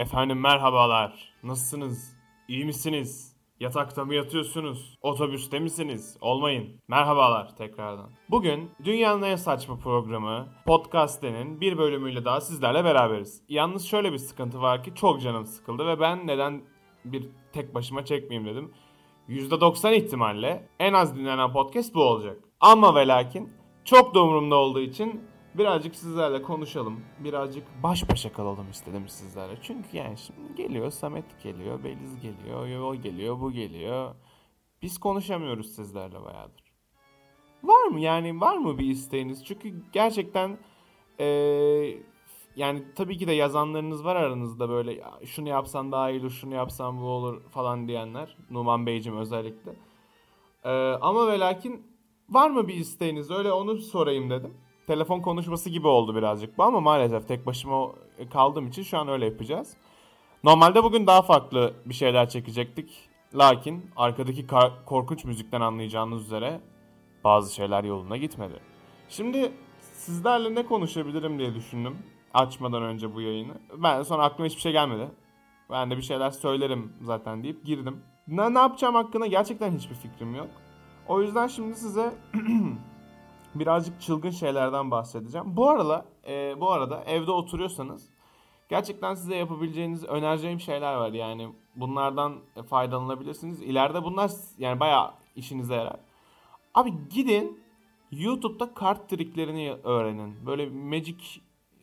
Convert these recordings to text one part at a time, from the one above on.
Efendim merhabalar. Nasılsınız? İyi misiniz? Yatakta mı yatıyorsunuz? Otobüste misiniz? Olmayın. Merhabalar tekrardan. Bugün dünyanın en saçma programı Podcast'inin bir bölümüyle daha sizlerle beraberiz. Yalnız şöyle bir sıkıntı var ki çok canım sıkıldı ve ben neden bir tek başıma çekmeyeyim dedim. %90 ihtimalle en az dinlenen podcast bu olacak. Ama ve lakin çok da umurumda olduğu için birazcık sizlerle konuşalım. Birazcık baş başa kalalım istedim sizlerle. Çünkü yani şimdi geliyor Samet geliyor, Beliz geliyor, o geliyor, bu geliyor. Biz konuşamıyoruz sizlerle bayağıdır. Var mı yani var mı bir isteğiniz? Çünkü gerçekten eee, yani tabii ki de yazanlarınız var aranızda böyle "Ya şunu yapsan daha iyi olur, şunu yapsan bu olur falan diyenler. Numan Beyciğim özellikle. Eee, ama ve lakin var mı bir isteğiniz? Öyle onu sorayım dedim. Telefon konuşması gibi oldu birazcık bu ama maalesef tek başıma kaldığım için şu an öyle yapacağız. Normalde bugün daha farklı bir şeyler çekecektik. Lakin arkadaki korkunç müzikten anlayacağınız üzere bazı şeyler yoluna gitmedi. Şimdi sizlerle ne konuşabilirim diye düşündüm açmadan önce bu yayını. Ben sonra aklıma hiçbir şey gelmedi. Ben de bir şeyler söylerim zaten deyip girdim. Ne, ne yapacağım hakkında gerçekten hiçbir fikrim yok. O yüzden şimdi size birazcık çılgın şeylerden bahsedeceğim. Bu arada, e, bu arada evde oturuyorsanız gerçekten size yapabileceğiniz, önereceğim şeyler var. Yani bunlardan faydalanabilirsiniz. İleride bunlar yani bayağı işinize yarar. Abi gidin YouTube'da kart triklerini öğrenin. Böyle magic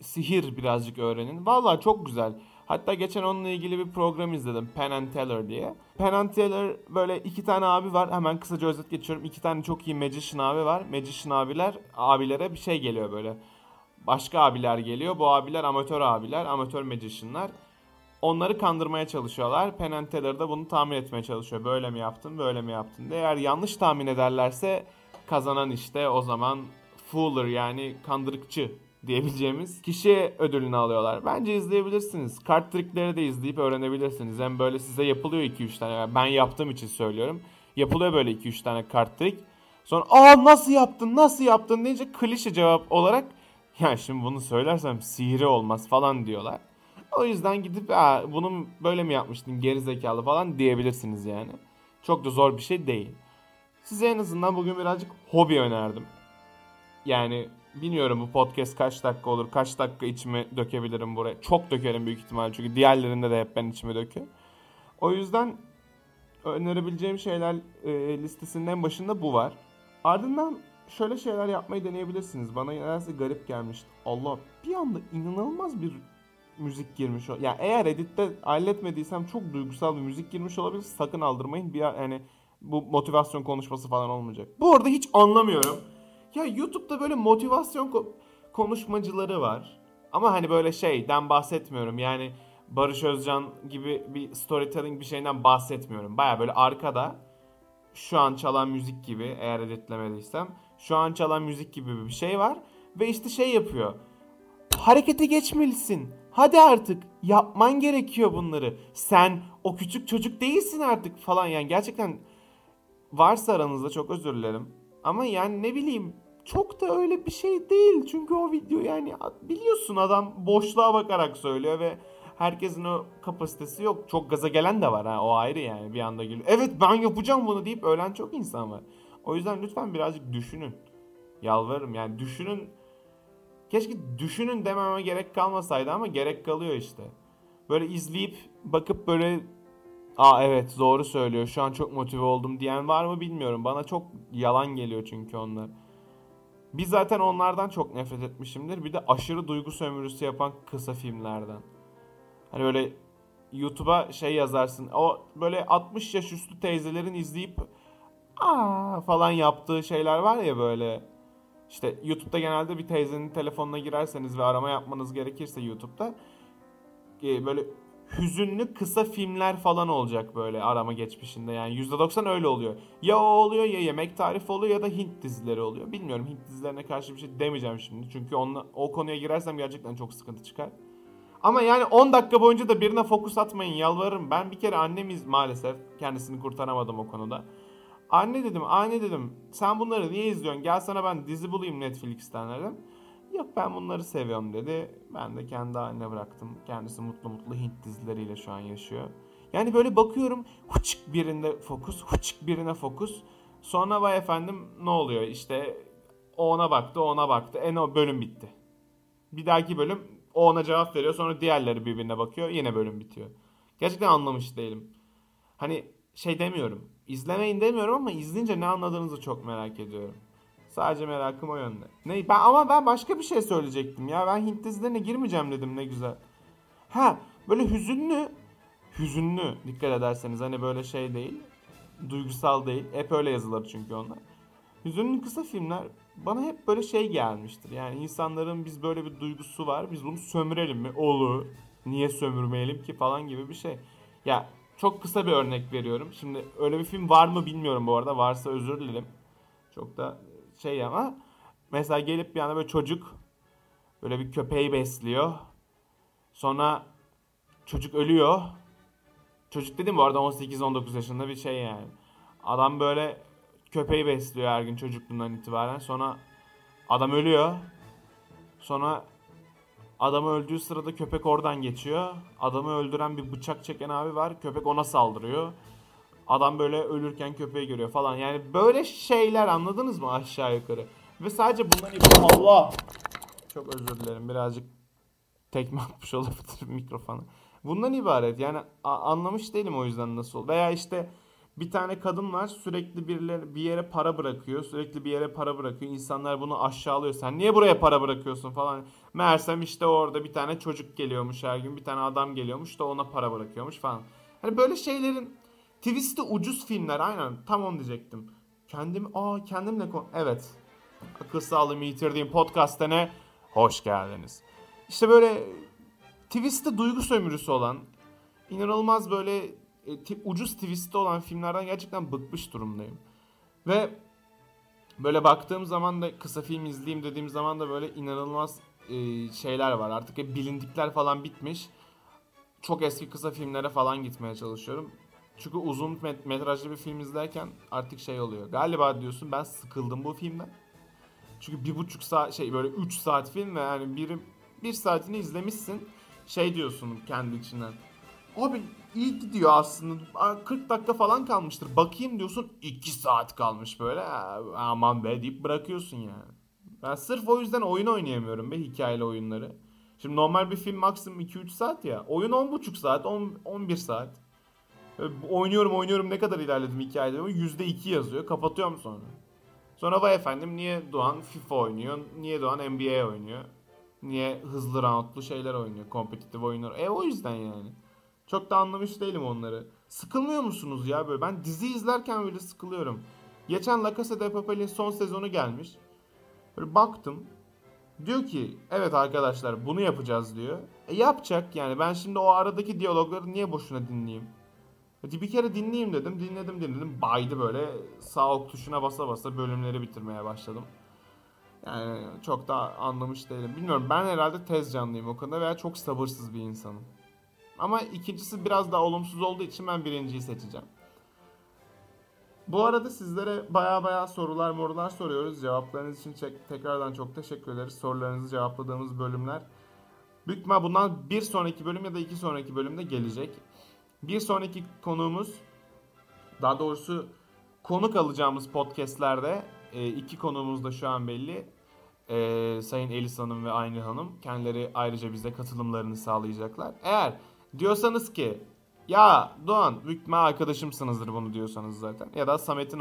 sihir birazcık öğrenin. Vallahi çok güzel. Hatta geçen onunla ilgili bir program izledim. Penn and Teller diye. Penn and Teller böyle iki tane abi var. Hemen kısaca özet geçiyorum. İki tane çok iyi magician abi var. Magician abiler abilere bir şey geliyor böyle. Başka abiler geliyor. Bu abiler amatör abiler. Amatör magicianlar. Onları kandırmaya çalışıyorlar. Penn and Teller da bunu tahmin etmeye çalışıyor. Böyle mi yaptın, böyle mi yaptın diye. Eğer yanlış tahmin ederlerse kazanan işte o zaman fooler yani kandırıkçı diyebileceğimiz kişi ödülünü alıyorlar. Bence izleyebilirsiniz. Kart trikleri de izleyip öğrenebilirsiniz. Hem böyle size yapılıyor 2-3 tane. Yani ben yaptığım için söylüyorum. Yapılıyor böyle 2-3 tane kart trik. Sonra aa nasıl yaptın nasıl yaptın deyince klişe cevap olarak ya şimdi bunu söylersem sihri olmaz falan diyorlar. O yüzden gidip Aa, bunu böyle mi yapmıştın geri zekalı falan diyebilirsiniz yani. Çok da zor bir şey değil. Size en azından bugün birazcık hobi önerdim. Yani bilmiyorum bu podcast kaç dakika olur, kaç dakika içime dökebilirim buraya. Çok dökerim büyük ihtimal çünkü diğerlerinde de hep ben içime döküyorum. O yüzden önerebileceğim şeyler e, listesinin en başında bu var. Ardından şöyle şeyler yapmayı deneyebilirsiniz. Bana nedense garip gelmişti. Allah bir anda inanılmaz bir müzik girmiş. o- Yani eğer editte halletmediysem çok duygusal bir müzik girmiş olabilir. Sakın aldırmayın. Bir yani bu motivasyon konuşması falan olmayacak. Bu arada hiç anlamıyorum. Ya YouTube'da böyle motivasyon ko- konuşmacıları var. Ama hani böyle şeyden bahsetmiyorum. Yani Barış Özcan gibi bir storytelling bir şeyden bahsetmiyorum. Baya böyle arkada şu an çalan müzik gibi eğer editlemediysem şu an çalan müzik gibi bir şey var ve işte şey yapıyor. Harekete geçmelisin. Hadi artık yapman gerekiyor bunları. Sen o küçük çocuk değilsin artık falan yani gerçekten varsa aranızda çok özür dilerim. Ama yani ne bileyim çok da öyle bir şey değil. Çünkü o video yani biliyorsun adam boşluğa bakarak söylüyor ve herkesin o kapasitesi yok. Çok gaza gelen de var ha o ayrı yani bir anda geliyor. Evet ben yapacağım bunu deyip ölen çok insan var. O yüzden lütfen birazcık düşünün. Yalvarırım yani düşünün. Keşke düşünün dememe gerek kalmasaydı ama gerek kalıyor işte. Böyle izleyip bakıp böyle Aa evet doğru söylüyor. Şu an çok motive oldum diyen var mı bilmiyorum. Bana çok yalan geliyor çünkü onlar. Bir zaten onlardan çok nefret etmişimdir. Bir de aşırı duygu sömürüsü yapan kısa filmlerden. Hani böyle YouTube'a şey yazarsın. O böyle 60 yaş üstü teyzelerin izleyip aa falan yaptığı şeyler var ya böyle. İşte YouTube'da genelde bir teyzenin telefonuna girerseniz ve arama yapmanız gerekirse YouTube'da e, böyle hüzünlü kısa filmler falan olacak böyle arama geçmişinde. Yani %90 öyle oluyor. Ya o oluyor ya yemek tarifi oluyor ya da Hint dizileri oluyor. Bilmiyorum Hint dizilerine karşı bir şey demeyeceğim şimdi. Çünkü onunla, o konuya girersem gerçekten çok sıkıntı çıkar. Ama yani 10 dakika boyunca da birine fokus atmayın yalvarırım. Ben bir kere annemiz maalesef kendisini kurtaramadım o konuda. Anne dedim, anne dedim sen bunları niye izliyorsun? Gel sana ben dizi bulayım Netflix'ten dedim. Yok ben bunları seviyorum dedi. Ben de kendi haline bıraktım. Kendisi mutlu mutlu Hint dizileriyle şu an yaşıyor. Yani böyle bakıyorum hıçık birinde fokus, hıçık birine fokus. Sonra vay efendim ne oluyor işte o ona baktı, ona baktı. En o bölüm bitti. Bir dahaki bölüm o ona cevap veriyor. Sonra diğerleri birbirine bakıyor. Yine bölüm bitiyor. Gerçekten anlamış değilim. Hani şey demiyorum. İzlemeyin demiyorum ama izleyince ne anladığınızı çok merak ediyorum. Sadece merakım o yönde. Ne ben ama ben başka bir şey söyleyecektim ya. Ben Hint dizilerine girmeyeceğim dedim ne güzel. Ha böyle hüzünlü hüzünlü dikkat ederseniz hani böyle şey değil. Duygusal değil. Hep öyle yazılır çünkü onlar. Hüzünlü kısa filmler bana hep böyle şey gelmiştir. Yani insanların biz böyle bir duygusu var. Biz bunu sömürelim mi? Olur. Niye sömürmeyelim ki falan gibi bir şey. Ya çok kısa bir örnek veriyorum. Şimdi öyle bir film var mı bilmiyorum bu arada. Varsa özür dilerim. Çok da şey ama mesela gelip bir anda böyle çocuk böyle bir köpeği besliyor. Sonra çocuk ölüyor. Çocuk dedim bu arada 18-19 yaşında bir şey yani. Adam böyle köpeği besliyor her gün çocukluğundan itibaren. Sonra adam ölüyor. Sonra adamı öldüğü sırada köpek oradan geçiyor. Adamı öldüren bir bıçak çeken abi var. Köpek ona saldırıyor. Adam böyle ölürken köpeği görüyor falan. Yani böyle şeyler anladınız mı aşağı yukarı? Ve sadece bundan ibaret. Allah! Çok özür dilerim. Birazcık tekme atmış olabilir mikrofonu. Bundan ibaret. Yani anlamış değilim o yüzden nasıl. Veya işte bir tane kadın var sürekli birileri bir yere para bırakıyor. Sürekli bir yere para bırakıyor. İnsanlar bunu aşağılıyor. Sen niye buraya para bırakıyorsun falan. Meğersem işte orada bir tane çocuk geliyormuş her gün. Bir tane adam geliyormuş da ona para bırakıyormuş falan. Hani böyle şeylerin twist'i ucuz filmler aynen tam onu diyecektim. Kendim aa kendimle kon evet. Akıl sağlığımı yitirdiğim podcast'ta ne? Hoş geldiniz. İşte böyle twist'te duygu sömürüsü olan inanılmaz böyle e, t- ucuz twist'i olan filmlerden gerçekten bıkmış durumdayım. Ve böyle baktığım zaman da kısa film izleyeyim dediğim zaman da böyle inanılmaz e, şeyler var. Artık hep bilindikler falan bitmiş. Çok eski kısa filmlere falan gitmeye çalışıyorum. Çünkü uzun met- metrajlı bir film izlerken artık şey oluyor. Galiba diyorsun ben sıkıldım bu filmden. Çünkü bir buçuk saat şey böyle üç saat film ve yani bir, bir saatini izlemişsin. Şey diyorsun kendi içinden. Abi iyi gidiyor aslında. 40 dakika falan kalmıştır. Bakayım diyorsun 2 saat kalmış böyle. Aman be deyip bırakıyorsun yani. Ben sırf o yüzden oyun oynayamıyorum be hikayeli oyunları. Şimdi normal bir film maksimum 2-3 saat ya. Oyun 10,5 saat, 10, 11 saat. Oynuyorum oynuyorum ne kadar ilerledim hikayede %2 yazıyor. Kapatıyorum sonra. Sonra vay efendim niye Doğan FIFA oynuyor? Niye Doğan NBA oynuyor? Niye hızlı roundlu şeyler oynuyor? Kompetitif oyunlar. E o yüzden yani. Çok da anlamış değilim onları. Sıkılmıyor musunuz ya böyle? Ben dizi izlerken bile sıkılıyorum. Geçen La Casa de Papel'in son sezonu gelmiş. Böyle baktım. Diyor ki evet arkadaşlar bunu yapacağız diyor. E yapacak yani ben şimdi o aradaki diyalogları niye boşuna dinleyeyim? Hadi bir kere dinleyeyim dedim. Dinledim dinledim. Baydı böyle sağ ok tuşuna basa basa bölümleri bitirmeye başladım. Yani çok da anlamış değilim. Bilmiyorum ben herhalde tez canlıyım o konuda veya çok sabırsız bir insanım. Ama ikincisi biraz daha olumsuz olduğu için ben birinciyi seçeceğim. Bu arada sizlere baya baya sorular morular soruyoruz. Cevaplarınız için tekrardan çok teşekkür ederiz. Sorularınızı cevapladığımız bölümler. Büyük bundan bir sonraki bölüm ya da iki sonraki bölümde gelecek. Bir sonraki konuğumuz daha doğrusu konuk alacağımız podcastlerde e, iki konuğumuz da şu an belli. Ee, Sayın Elis Hanım ve Aynı Hanım kendileri ayrıca bize katılımlarını sağlayacaklar. Eğer diyorsanız ki ya Doğan büyük arkadaşımsınızdır bunu diyorsanız zaten. Ya da Samet'in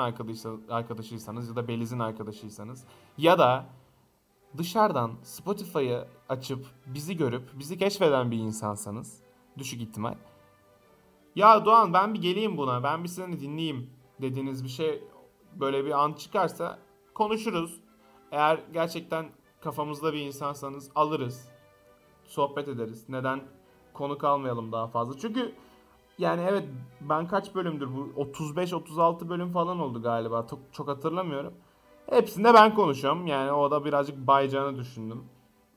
arkadaşıysanız ya da Beliz'in arkadaşıysanız. Ya da dışarıdan Spotify'ı açıp bizi görüp bizi keşfeden bir insansanız. Düşük ihtimal. Ya Doğan ben bir geleyim buna ben bir seni dinleyeyim dediğiniz bir şey böyle bir an çıkarsa konuşuruz. Eğer gerçekten kafamızda bir insansanız alırız. Sohbet ederiz. Neden konuk almayalım daha fazla? Çünkü yani evet ben kaç bölümdür bu 35-36 bölüm falan oldu galiba. Çok, çok hatırlamıyorum. Hepsinde ben konuşuyorum. Yani o da birazcık bayacağını düşündüm.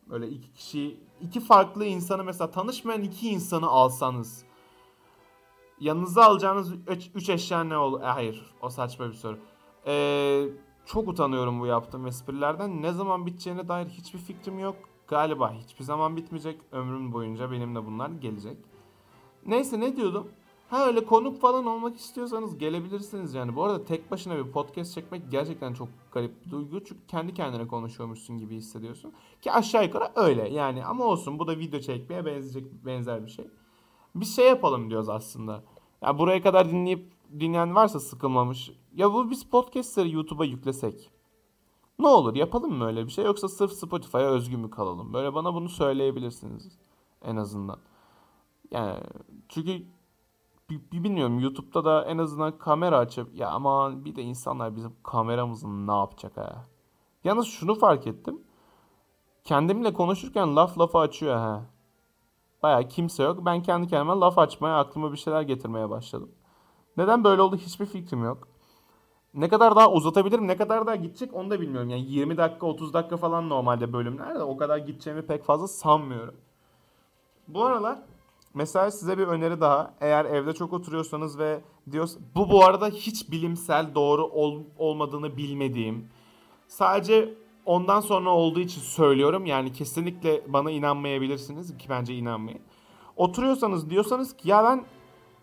Böyle iki kişi, iki farklı insanı mesela tanışmayan iki insanı alsanız yanınıza alacağınız 3 eşya ne olur? E, hayır o saçma bir soru. Ee, çok utanıyorum bu yaptığım esprilerden. Ne zaman biteceğine dair hiçbir fikrim yok. Galiba hiçbir zaman bitmeyecek. Ömrüm boyunca benim de bunlar gelecek. Neyse ne diyordum? Ha öyle konuk falan olmak istiyorsanız gelebilirsiniz yani. Bu arada tek başına bir podcast çekmek gerçekten çok garip bir duygu. Çünkü kendi kendine konuşuyormuşsun gibi hissediyorsun. Ki aşağı yukarı öyle yani. Ama olsun bu da video çekmeye benzeyecek benzer bir şey. Bir şey yapalım diyoruz aslında. Ya buraya kadar dinleyip dinleyen varsa sıkılmamış. Ya bu biz podcastları YouTube'a yüklesek. Ne olur yapalım mı öyle bir şey yoksa sırf Spotify'a özgü mü kalalım? Böyle bana bunu söyleyebilirsiniz en azından. Yani çünkü bilmiyorum YouTube'da da en azından kamera açıp ya ama bir de insanlar bizim kameramızın ne yapacak ha. Yalnız şunu fark ettim. Kendimle konuşurken laf lafa açıyor ha. Baya kimse yok. Ben kendi kendime laf açmaya, aklıma bir şeyler getirmeye başladım. Neden böyle oldu hiçbir fikrim yok. Ne kadar daha uzatabilirim, ne kadar daha gidecek onu da bilmiyorum. Yani 20 dakika, 30 dakika falan normalde bölümler de o kadar gideceğimi pek fazla sanmıyorum. Bu aralar mesela size bir öneri daha. Eğer evde çok oturuyorsanız ve diyorsanız bu bu arada hiç bilimsel doğru ol, olmadığını bilmediğim. Sadece ondan sonra olduğu için söylüyorum. Yani kesinlikle bana inanmayabilirsiniz ki bence inanmayın. Oturuyorsanız diyorsanız ki ya ben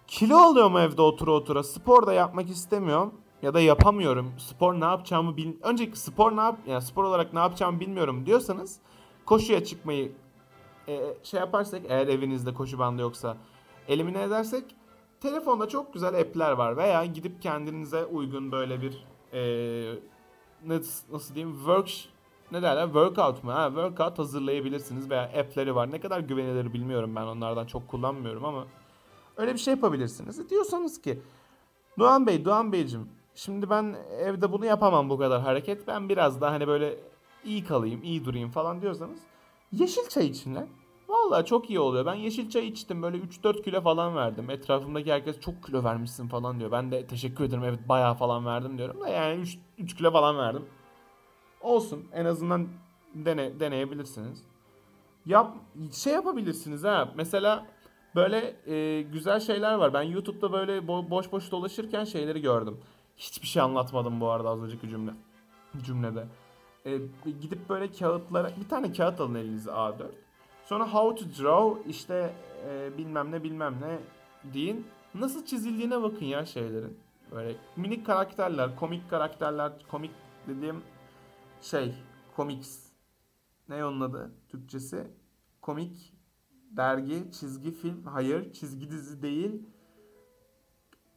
kilo alıyorum evde otura otura spor da yapmak istemiyorum ya da yapamıyorum. Spor ne yapacağımı bil önceki spor ne yap yani spor olarak ne yapacağımı bilmiyorum diyorsanız koşuya çıkmayı e, şey yaparsak eğer evinizde koşu bandı yoksa elimine edersek telefonda çok güzel app'ler var veya gidip kendinize uygun böyle bir e, nasıl, nasıl diyeyim work ne derler workout mu? Ha, workout hazırlayabilirsiniz veya app'leri var. Ne kadar güvenilir bilmiyorum ben onlardan çok kullanmıyorum ama öyle bir şey yapabilirsiniz. Diyorsanız ki Doğan Bey, Doğan Beyciğim şimdi ben evde bunu yapamam bu kadar hareket. Ben biraz daha hani böyle iyi kalayım, iyi durayım falan diyorsanız yeşil çay için lan. Vallahi çok iyi oluyor. Ben yeşil çay içtim. Böyle 3-4 kilo falan verdim. Etrafımdaki herkes çok kilo vermişsin falan diyor. Ben de teşekkür ederim. Evet bayağı falan verdim diyorum da yani 3, 3 kilo falan verdim. Olsun. En azından dene, deneyebilirsiniz. Yap şey yapabilirsiniz ha. Mesela böyle e, güzel şeyler var. Ben YouTube'da böyle bo- boş boş dolaşırken şeyleri gördüm. Hiçbir şey anlatmadım bu arada az önceki cümle cümlede. E, gidip böyle kağıtlara bir tane kağıt alın elinize A4. Sonra how to draw işte e, bilmem ne bilmem ne deyin. Nasıl çizildiğine bakın ya şeylerin. Böyle minik karakterler, komik karakterler, komik dediğim şey, comics. Ne onun adı Türkçesi? Komik dergi, çizgi film, hayır çizgi dizi değil.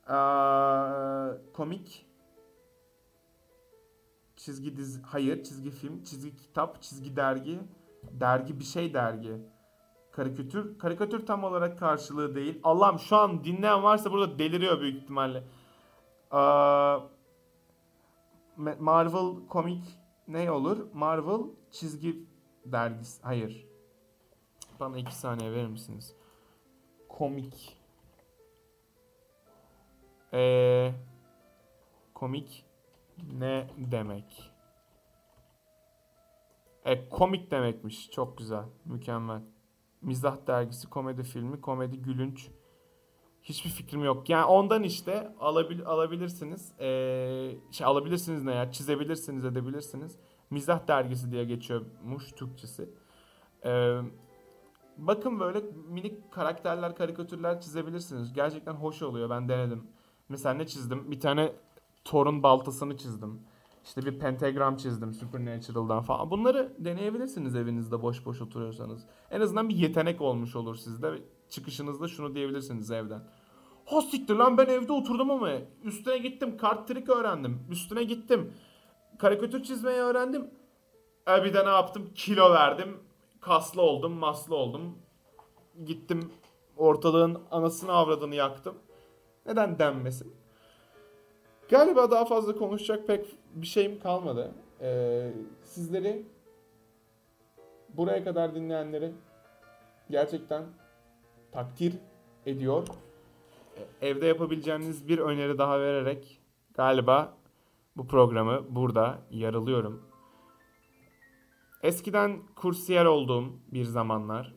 Aa, komik çizgi dizi, hayır çizgi film, çizgi kitap, çizgi dergi, dergi bir şey dergi. Karikatür, karikatür tam olarak karşılığı değil. Allah'ım şu an dinleyen varsa burada deliriyor büyük ihtimalle. Aa, Marvel komik ne olur? Marvel çizgi dergisi. Hayır. Bana iki saniye verir misiniz? Komik. Ee, komik ne demek? E, komik demekmiş. Çok güzel. Mükemmel. Mizah dergisi, komedi filmi, komedi gülünç. Hiçbir fikrim yok. Yani ondan işte alabil, alabilirsiniz. Ee, şey alabilirsiniz ne ya? Çizebilirsiniz, edebilirsiniz. Mizah dergisi diye geçiyormuş Türkçesi. Ee, bakın böyle minik karakterler, karikatürler çizebilirsiniz. Gerçekten hoş oluyor. Ben denedim. Mesela ne çizdim? Bir tane Thor'un baltasını çizdim. İşte bir pentagram çizdim Supernatural'dan falan. Bunları deneyebilirsiniz evinizde boş boş oturuyorsanız. En azından bir yetenek olmuş olur sizde. Çıkışınızda şunu diyebilirsiniz evden. Ha lan ben evde oturdum ama üstüne gittim kart trik öğrendim. Üstüne gittim. Karikatür çizmeyi öğrendim. E bir de ne yaptım? Kilo verdim. Kaslı oldum, maslı oldum. Gittim ortalığın anasını avradını yaktım. Neden denmesin? Galiba daha fazla konuşacak pek bir şeyim kalmadı. Ee, sizleri buraya kadar dinleyenleri gerçekten takdir ediyor. Evde yapabileceğiniz bir öneri daha vererek galiba bu programı burada yarılıyorum. Eskiden kursiyer olduğum bir zamanlar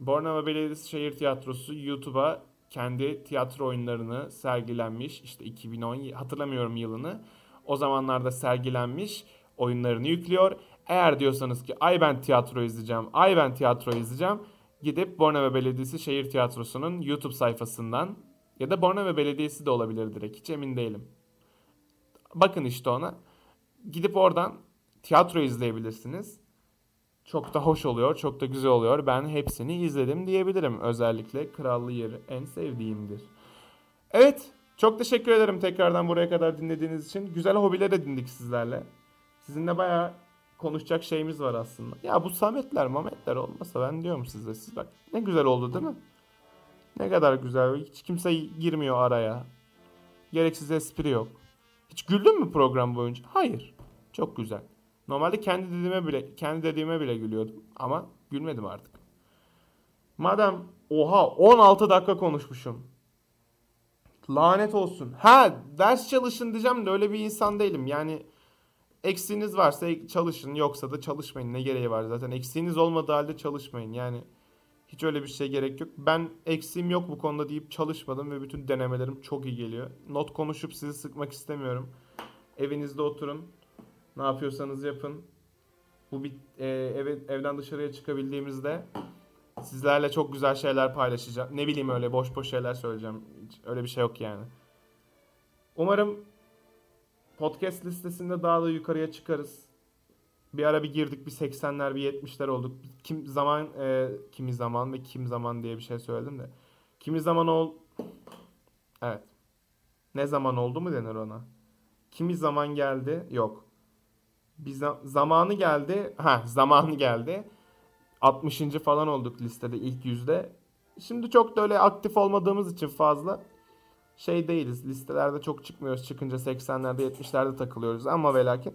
Bornova Belediyesi Şehir Tiyatrosu YouTube'a kendi tiyatro oyunlarını sergilenmiş işte 2010 hatırlamıyorum yılını. o zamanlarda sergilenmiş oyunlarını yüklüyor. Eğer diyorsanız ki ay ben tiyatro izleyeceğim, ay ben tiyatro izleyeceğim gidip Bornova Belediyesi Şehir Tiyatrosu'nun YouTube sayfasından ya da Bornova Belediyesi de olabilir direkt hiç emin değilim. Bakın işte ona. Gidip oradan tiyatro izleyebilirsiniz. Çok da hoş oluyor, çok da güzel oluyor. Ben hepsini izledim diyebilirim. Özellikle Krallı Yeri en sevdiğimdir. Evet, çok teşekkür ederim tekrardan buraya kadar dinlediğiniz için. Güzel hobiler edindik sizlerle. Sizinle bayağı konuşacak şeyimiz var aslında. Ya bu Sametler, Mametler olmasa ben diyorum size. Siz bak ne güzel oldu değil mi? Ne kadar güzel. Hiç kimse girmiyor araya. Gereksiz espri yok. Hiç güldün mü program boyunca? Hayır. Çok güzel. Normalde kendi dediğime bile kendi dediğime bile gülüyordum ama gülmedim artık. Madem oha 16 dakika konuşmuşum. Lanet olsun. Ha ders çalışın diyeceğim de öyle bir insan değilim. Yani eksiğiniz varsa çalışın yoksa da çalışmayın. Ne gereği var zaten. Eksiğiniz olmadığı halde çalışmayın. Yani hiç öyle bir şey gerek yok. Ben eksiğim yok bu konuda deyip çalışmadım ve bütün denemelerim çok iyi geliyor. Not konuşup sizi sıkmak istemiyorum. Evinizde oturun. Ne yapıyorsanız yapın. Bu bir e, eve, evden dışarıya çıkabildiğimizde sizlerle çok güzel şeyler paylaşacağım. Ne bileyim öyle boş boş şeyler söyleyeceğim. Hiç öyle bir şey yok yani. Umarım podcast listesinde daha da yukarıya çıkarız. Bir ara bir girdik bir 80'ler bir 70'ler olduk. Kim zaman e, kimi zaman ve kim zaman diye bir şey söyledim de. Kimi zaman ol Evet. Ne zaman oldu mu denir ona? Kimi zaman geldi? Yok. Bir za- zamanı geldi. Ha, zamanı geldi. 60. falan olduk listede ilk yüzde. Şimdi çok da öyle aktif olmadığımız için fazla şey değiliz. Listelerde çok çıkmıyoruz. Çıkınca 80'lerde 70'lerde takılıyoruz ama ve lakin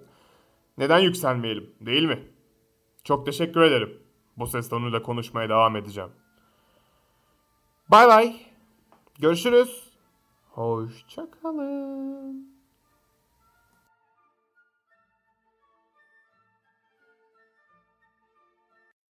neden yükselmeyelim değil mi? Çok teşekkür ederim. Bu ses tonuyla konuşmaya devam edeceğim. Bay bay. Görüşürüz. Hoşçakalın.